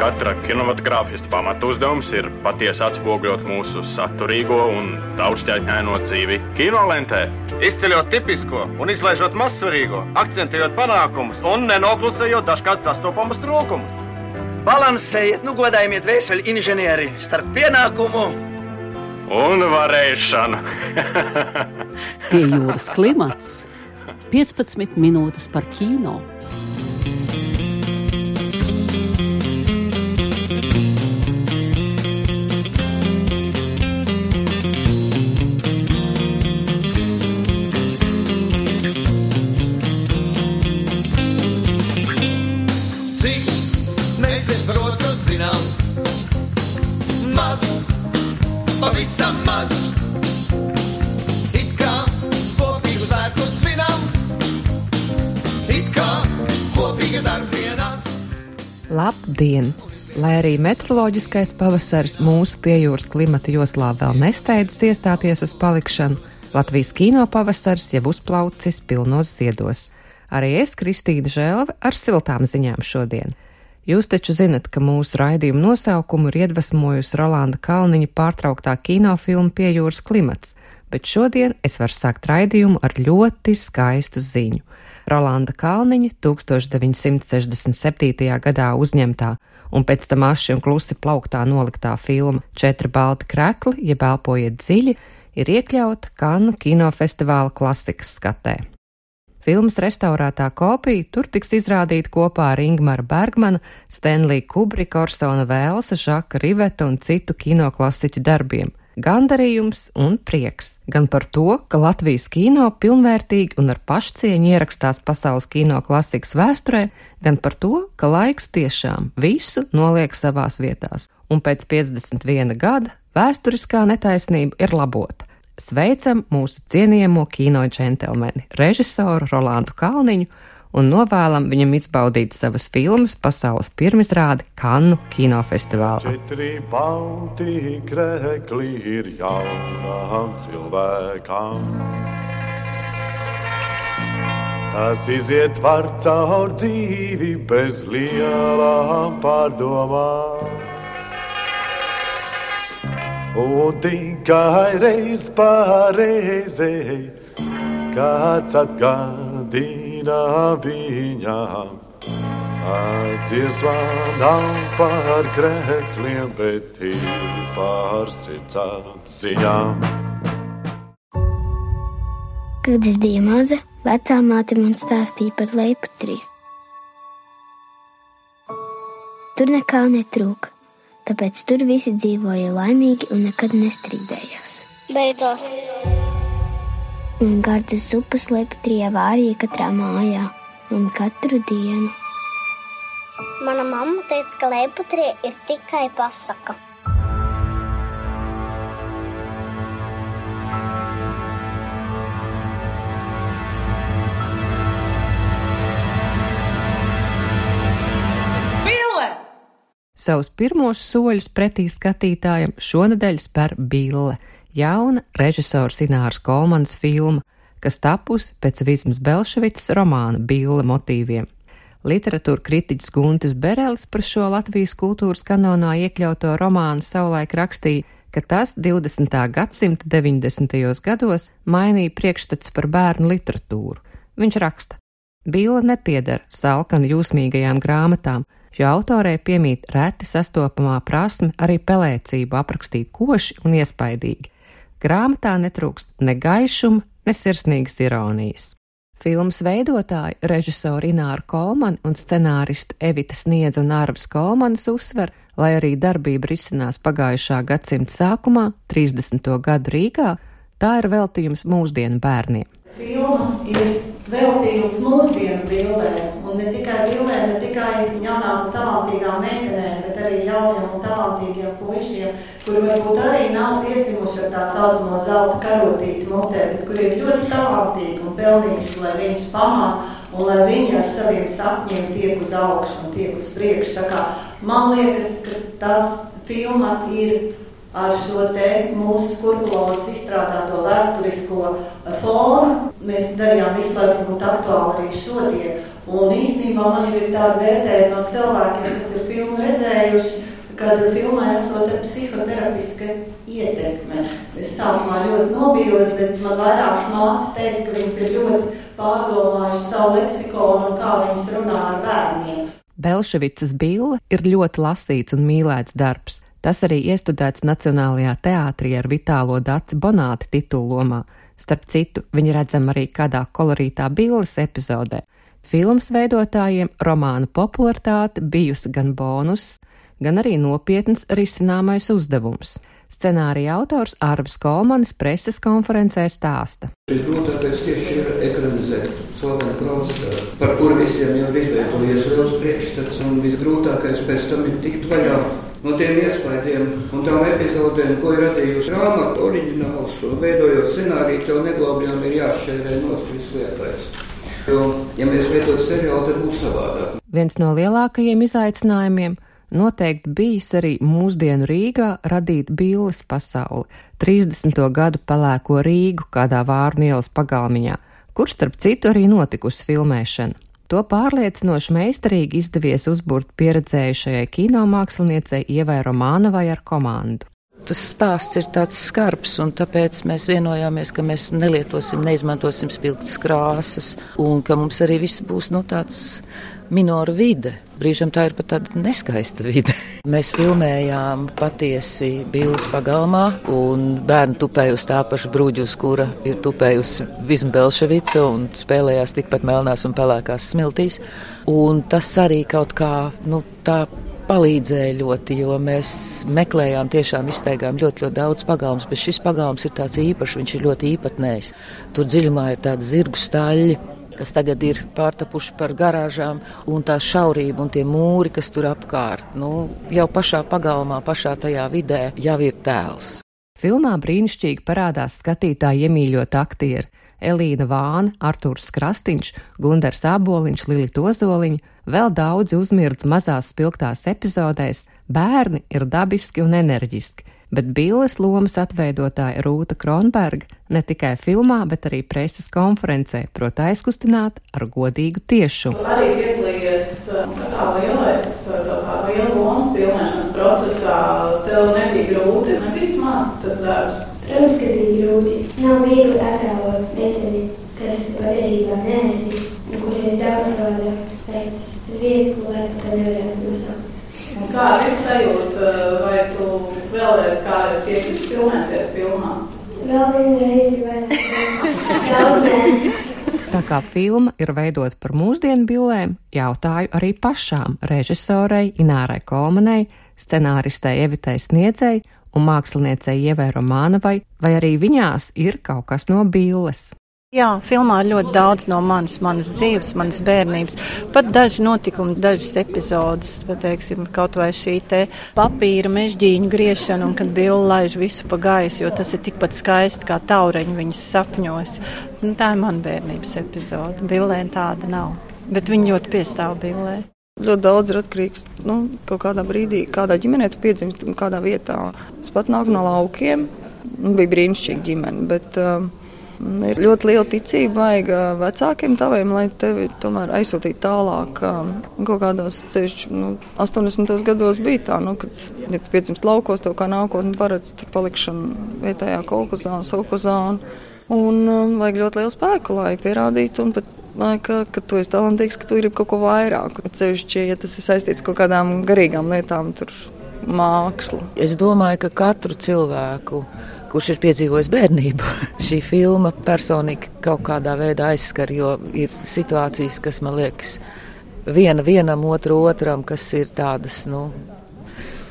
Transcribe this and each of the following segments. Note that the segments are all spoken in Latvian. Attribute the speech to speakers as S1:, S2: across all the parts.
S1: katra kinematogrāfista pamatuzdevums ir patiesi atspoguļot mūsu saturīgo un daudzšķaitņaino dzīvi kinolentē.
S2: Izceļot tipisko un izlaižot mazsvarīgo, akcentējot panākumus un nenoklusējot dažkārt sastopamus trūkumus.
S3: Balansējiet, nu godājiet vēseli inženieri starp pienākumu
S1: un varēšanu.
S4: Pie jūras klimats 15 minūtes par kino.
S5: Maz. It kā kopīgu svētku svinam, it kā kopīgas darbdienās.
S6: Labdien! Lai arī meteoroloģiskais pavasaris mūsu piejūras klimata joslā vēl nesteidzas iestāties uz palikšanu, Latvijas kino pavasaris jau uzplaucis pilnos ziedos. Arī es, Kristīna Žēlve, ar siltām ziņām šodien. Jūs taču zinat, ka mūsu raidījuma nosaukumu ir iedvesmojusi Rolanda Kalniņa pārtrauktā kinofilma Piejūras klimats, bet šodien es varu sākt raidījumu ar ļoti skaistu ziņu. Rolanda Kalniņa 1967. gadā uzņemtā un pēc tam aši un klusi plauktā noliktā filma Četri balti krekli, jeb elpojiet dziļi, ir iekļauta Kanu kinofestivāla klasikas skatē. Filmas restaurētā kopija tur tiks izrādīta kopā ar Ingmaru Bergmanu, Stanley Kubrika, Orsona Vēlsa, Žaka Riveta un citu kinoklasiķu darbiem. Gandarījums un prieks gan par to, ka Latvijas kino pilnvērtīgi un ar pašcieņu ierakstās pasaules kino klasikas vēsturē, gan par to, ka laiks tiešām visu noliek savās vietās, un pēc 51 gada vēsturiskā netaisnība ir labota. Sveicam mūsu cienījamo kino džentelmeni, režisoru Rolandu Kalniņu un novēlam viņam izbaudīt savas filmas pasaules pirmizrādi Kannu kinofestivālā.
S7: Četri balti krekli ir jaunām cilvēkām. Tas iziet var caur dzīvi bez lielām pārdomām. Un tikai reiz pareizei kāds atgādina viņām. Dziesmā nav par krēkliem, bet ir par sirds apziņām.
S8: Kad es biju maza, vecā māte man stāstīja par leiputriju. Tur nekā netrūka tāpēc tur visi dzīvoja laimīgi un nekad nestrīdējās.
S9: Beidzās!
S8: Un gardas zupas leptrijā vārīja katrā mājā un katru dienu.
S9: Mana mamma teica, ka leputrija ir tikai pasaka.
S6: Savus pirmos soļus pretī skatītājam šonadēļ spēr Bille, jauna režisora Sināras Kolmanas filma, kas tapusi pēc Vīsmas Belševicas romāna Bille motīviem. Literatūra kritiķis Guntis Berelis par šo Latvijas kultūras kanonā iekļauto romānu savulaik rakstīja, ka tas 20. gadsimta 90. gados mainīja priekšstats par bērnu literatūru. Viņš raksta: Bīla nepiedara salkanu jūsmīgajām grāmatām, jo autorei piemīt reti sastopamā prasme arī pelēcību aprakstīt koši un iespaidīgi. Grāmatā netrūkst ne gaišuma, ne sirsnīgas ironijas. Filmas veidotāji, režisori Ināra Kolmana un scenāriste Evita Sniedz un Ārvas Kolmanas uzsver, lai arī darbība risinās pagājušā gadsimta sākumā, 30. gadu Rīgā, tā ir veltījums mūsdienu bērniem.
S10: Filma ir veltījums mūsdienu bildēm, un ne tikai bildēm, ne tikai jaunām un talantīgām meitenēm, bet arī jauniem un talantīgiem puišiem, kuri varbūt arī nav piedzimuši ar tā saucamo zelta karotīti mutē, bet kuri ir ļoti talantīgi un pelnījuši, lai viņus pamāt un lai viņi ar saviem sapņiem tiek uz augšu un tiek uz priekšu. Tā kā man liekas, ka tas filma ir ar šo mūsu skurbulos izstrādāto vēsturisko fonu. Mēs darījām visu, lai viņi būtu aktuāli arī šodien. Un īstenībā man ir tāda vērtējuma no cilvēkiem, kas ir filmu redzējuši, kad filmā esot psihoterapiska ietekme. Es sākumā ļoti nobijos, bet man vairākas māsas teica, ka viņas ir ļoti pārdomājuši savu leksikonu un kā viņas runā ar bērniem.
S6: Belševicas bille ir ļoti lasīts un mīlēts darbs. Tas arī iestudēts Nacionālajā teātrī ar Vitālo Daci Bonāti titullomā. Starp citu, viņa redzama arī kādā kolorītā billes epizodē. Filmas veidotājiem romāna popularitāte bijusi gan bonus, gan arī nopietns risināmais uzdevums. Scenārija autors Arvis Kolmanis preses konferencē stāsta.
S11: Visgrūtākais tieši ir ekranizēt slavenu klauzītāju, par kuru visiem jau izveidojies liels priekšstats, un visgrūtākais pēc tam ir tikt vaļā no tiem iespaidiem un tām epizodēm, ko ir radījusi grāmatu oriģināls, un veidojot scenāriju, tev neglābjām ir jāšķērē nost viss liekais. Jo, ja mēs veidotu seriālu, tad būtu savādāk.
S6: Viens no lielākajiem izaicinājumiem noteikti bijis arī mūsdienu Rīgā radīt billes pasauli, 30. gadu pelēko Rīgu kādā Vārnielas pagalmiņā, kur starp citu arī notikusi filmēšana. To pārliecinoši meistarīgi izdevies uzbūrt pieredzējušajai kinomāksliniecei Ievai Romānovai ar komandu.
S12: Tas stāsts ir tāds skarbs, un tāpēc mēs vienojāmies, ka mēs nelietosim, neizmantosim spilgtas krāsas, un ka mums arī viss būs nu, tāds minora vide. Brīžam tā ir pat tāda neskaista vide. Mēs filmējām patiesi Bīlas pagalmā, un bērni tupēja uz tā paša bruģa, uz kura ir tupējusi Visma Belševica un spēlējās tikpat melnās un pelēkās smiltīs. Un tas arī kaut kā, nu, tā palīdzēja ļoti, jo mēs meklējām, tiešām izteigām ļoti, ļoti daudz pagalmus, bet šis pagalms ir tāds īpašs, viņš ir ļoti īpatnējs. Tur dziļumā ir tādi zirgu staļļi, kas tagad ir pārtapuši par garāžām, un tā šaurība un tie mūri, kas tur apkārt, nu, jau pašā pagalmā, pašā tajā vidē jau ir tēls.
S6: Filmā brīnišķīgi parādās skatītāji iemīļot aktieri Elīna Vāna, Artūrs Krastīņš, Gundars Aboliņš, Lilita Ozoliņa, vēl daudzi uzmirdz mazās spilgtās epizodēs, bērni ir dabiski un enerģiski, bet Bīles lomas atveidotāja Rūta Kronberga ne tikai filmā, bet arī preses konferencē prot aizkustināt ar godīgu tiešumu.
S13: Arī piedalījies kā lielais, kā liela loma filmēšanas procesā. Tev nebija grūti, nebija smagi tas darbs.
S8: Protams, ka bija grūti. Nav viegli attēlot metodi, kas patiesībā neesi, un kur ir daudz vārda pēc viegli, lai tā nevarētu nosaukt.
S13: Un kā ir sajūta, vai tu vēlreiz kādreiz piekrīti filmēties filmā?
S8: Vēl vienreiz vairāk. Daudz nē.
S6: Tā kā filma ir veidota par mūsdienu bildēm, jautāju arī pašām režisorei Inārai Kolmanai, scenāristei Evitai Sniedzei un māksliniecei Ievai Romānavai, vai arī viņās ir kaut kas no billes.
S10: Jā, filmā ir ļoti daudz no manas, manas dzīves, manas bērnības. Pat daži notikumi, dažas epizodes, pateiksim, kaut vai šī te papīra mežģīņu griešana, un kad Billa laiž visu pa gaisu, jo tas ir tikpat skaisti kā taureņi viņas sapņos. Nu, tā ir mana bērnības epizode. Billē tāda nav, bet viņa ļoti piestāv Billē.
S14: Ļoti daudz ir atkarīgs no nu, kaut kādā brīdī, kādā ģimenē tu piedzimsti un kādā vietā. Es pat nāku no laukiem, nu, bija brīnišķīga ģimene. Bet, uh, Ir ļoti liela ticība vajag vecākiem taviem, lai tevi tomēr aizsūtītu tālāk. Kaut kādās ceļš, nu, 80. gados bija tā, nu, kad, ja tu piedzimst laukos, tev kā nākotni paredz palikšanu vietējā kolkozā un savkozā. Un, un um, vajag ļoti lielu spēku, lai pierādītu un pat ka, ka tu esi talantīgs, ka tu gribi kaut ko vairāk. Ceļšķi, ja tas ir saistīts ar kaut kādām garīgām lietām, tur māksla.
S12: Es domāju, ka katru cilvēku kurš ir piedzīvojis bērnību. Šī filma personīgi kaut kādā veidā aizskar, jo ir situācijas, kas man liekas viena vienam, otru otram, kas ir tādas, nu,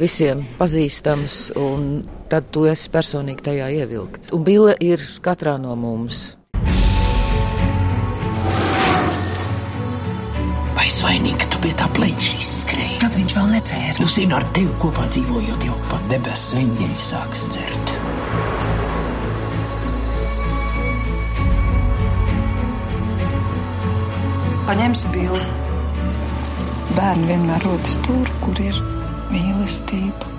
S12: visiem pazīstamas, un tad tu esi personīgi tajā ievilkts. Un Bille ir katrā no mums.
S15: Vai svainīgi, ka tu pie tā? Tad necēra. Nu, zinu, ar tevi kopā dzīvojot, jau pat debesu eņģeļi sāks dzert.
S16: Paņemsi bildi.
S17: Bērni vienmēr rodas tur, kur ir mīlestība.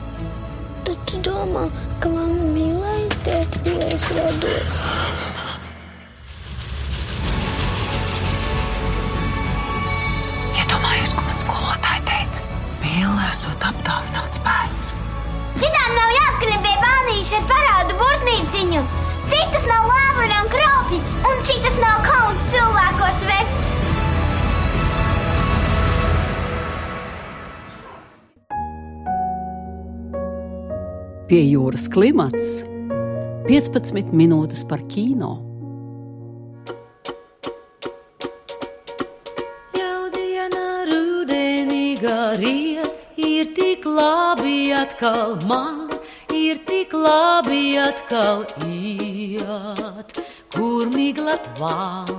S9: Taču domā, ka mamma mīlēja ja es rados.
S15: Iedomājies, ko man. Mīlē esot apdāvināts bērns.
S17: Citām nav jāskrien pie bānīša ar parādu burtnīciņu. Citas nav lāvara un kropi, un citas nav kauns cilvēkos vest.
S4: Pie jūras klimats 15 minūtes par kino.
S18: Jau diena rudenīga riet, ir tik labi atkal man, ir tik labi atkal iet, kur miglat vam.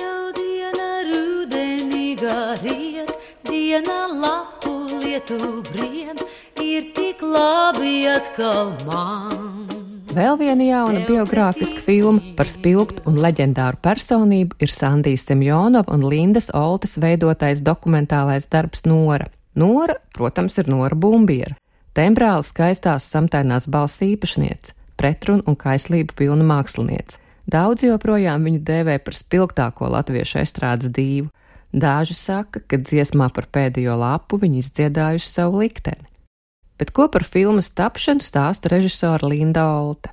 S18: Jau diena rudenīga riet, diena lapu lietu brien, ir tik labi atkal man.
S6: Vēl viena jauna biogrāfiska filma par spilgtu un leģendāru personību ir Sandijas Semjonova un Lindas Oltes veidotais dokumentālais darbs Nora. Nora, protams, ir Nora Bumbiera, tembrāli skaistās samtainās balss īpašniece, pretrunu un kaislību pilna māksliniece. Daudz joprojām viņu dēvē par spilgtāko latviešu estrādes dīvu. Daži saka, ka dziesmā par pēdējo lapu viņi izdziedājuši savu likteni. Bet ko par filmas tapšanu stāsta režisora Linda Olte?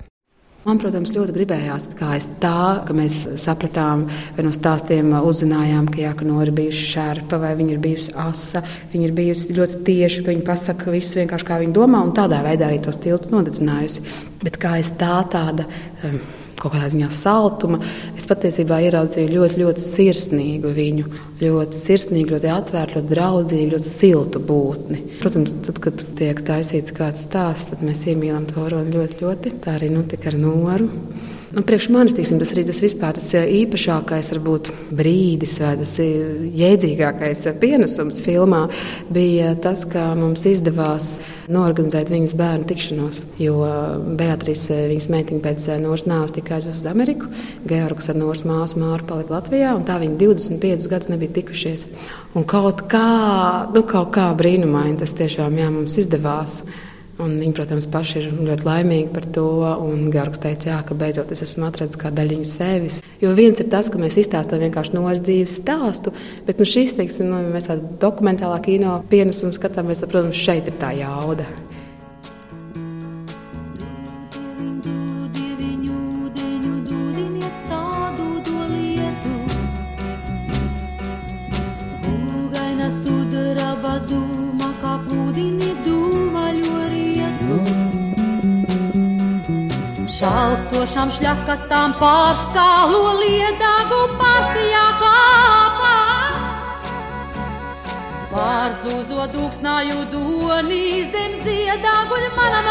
S19: Man, protams, ļoti gribējās, kā aiz tā, ka mēs sapratām, vai no stāstiem uzzinājām, ka Jākanora ir bijusi šerpa, vai viņa ir bijusi asa, viņa ir bijusi ļoti tieši, ka viņa pasaka visu vienkārši kā viņa domā, un tādā veidā arī tos tiltus nodedzinājusi. Bet kā aiz tā tāda. Um, kaut kādā ziņā saltuma. Es patiesībā ieraudzīju ļoti, ļoti sirsnīgu viņu. Ļoti sirsnīgu, ļoti atvērtu, ļoti draudzīgu, ļoti siltu būtni. Protams, tad, kad tiek taisīts kāds stāsts, tad mēs iemīlam to roni ļoti, ļoti. Tā arī notika ar Noru. Nu, priekš manis tiksim, tas arī tas vispār tas īpašākais, varbūt brīdis vai tas jēdzīgākais pienesums filmā bija tas, ka mums izdevās norganizēt viņas bērnu tikšanos. Jo Beatrice, viņas meitiņa pēc Noras nāves tika aizvest uz Ameriku, Georgs ar Noras māsu Māru palika Latvijā, un tā viņi 25 gadus nebija tikušies. Un kaut kā, nu, kaut kā brīnumaini tas tiešām jā, mums izdevās. Un viņi, protams, paši ir ļoti laimīgi par to. Gārgs teica, jā, ka beidzot es esmu atradzis kā daļiņu sevis. Jo viens ir tas, ka mēs izstāstām vienkārši noras dzīves stāstu, bet nu, šis, teiksim, nu, mēs tādu dokumentālā kino pienesumu skatāmies, tad, protams, šeit ir tā jauda.
S18: Šalcošām šļakatām pārstālo liedagu pārstajā kāpās. Pārzūzo dūksnāju donīs, dem ziedaguļ mana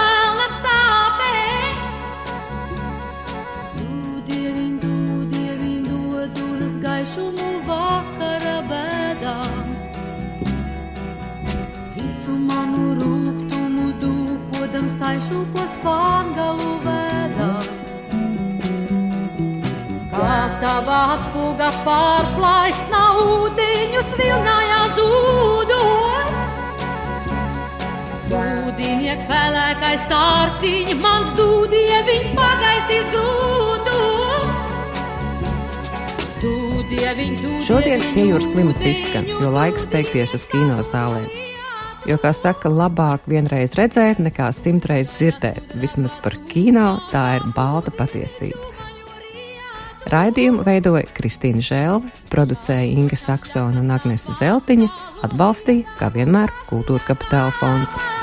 S18: atspūga pārplaisna ūdeņus vilnājās dūdot. Dūdiniek pelēkais tārtiņ, mans dūdieviņ pagaisīs grūdus. Dūdieviņ, dūdieviņ,
S6: Šodien pie jūras klimats izskan, jo laiks steigties uz kino zālēm. Jo, kā saka, labāk vienreiz redzēt, nekā simtreiz dzirdēt. Vismaz par kino tā ir balta patiesība. Raidījumu veidoja Kristīna Žēlve, producēja Inga Saksona un Agnese Zeltiņa, atbalstīja, kā vienmēr, Kultūra Kapitāla fonds.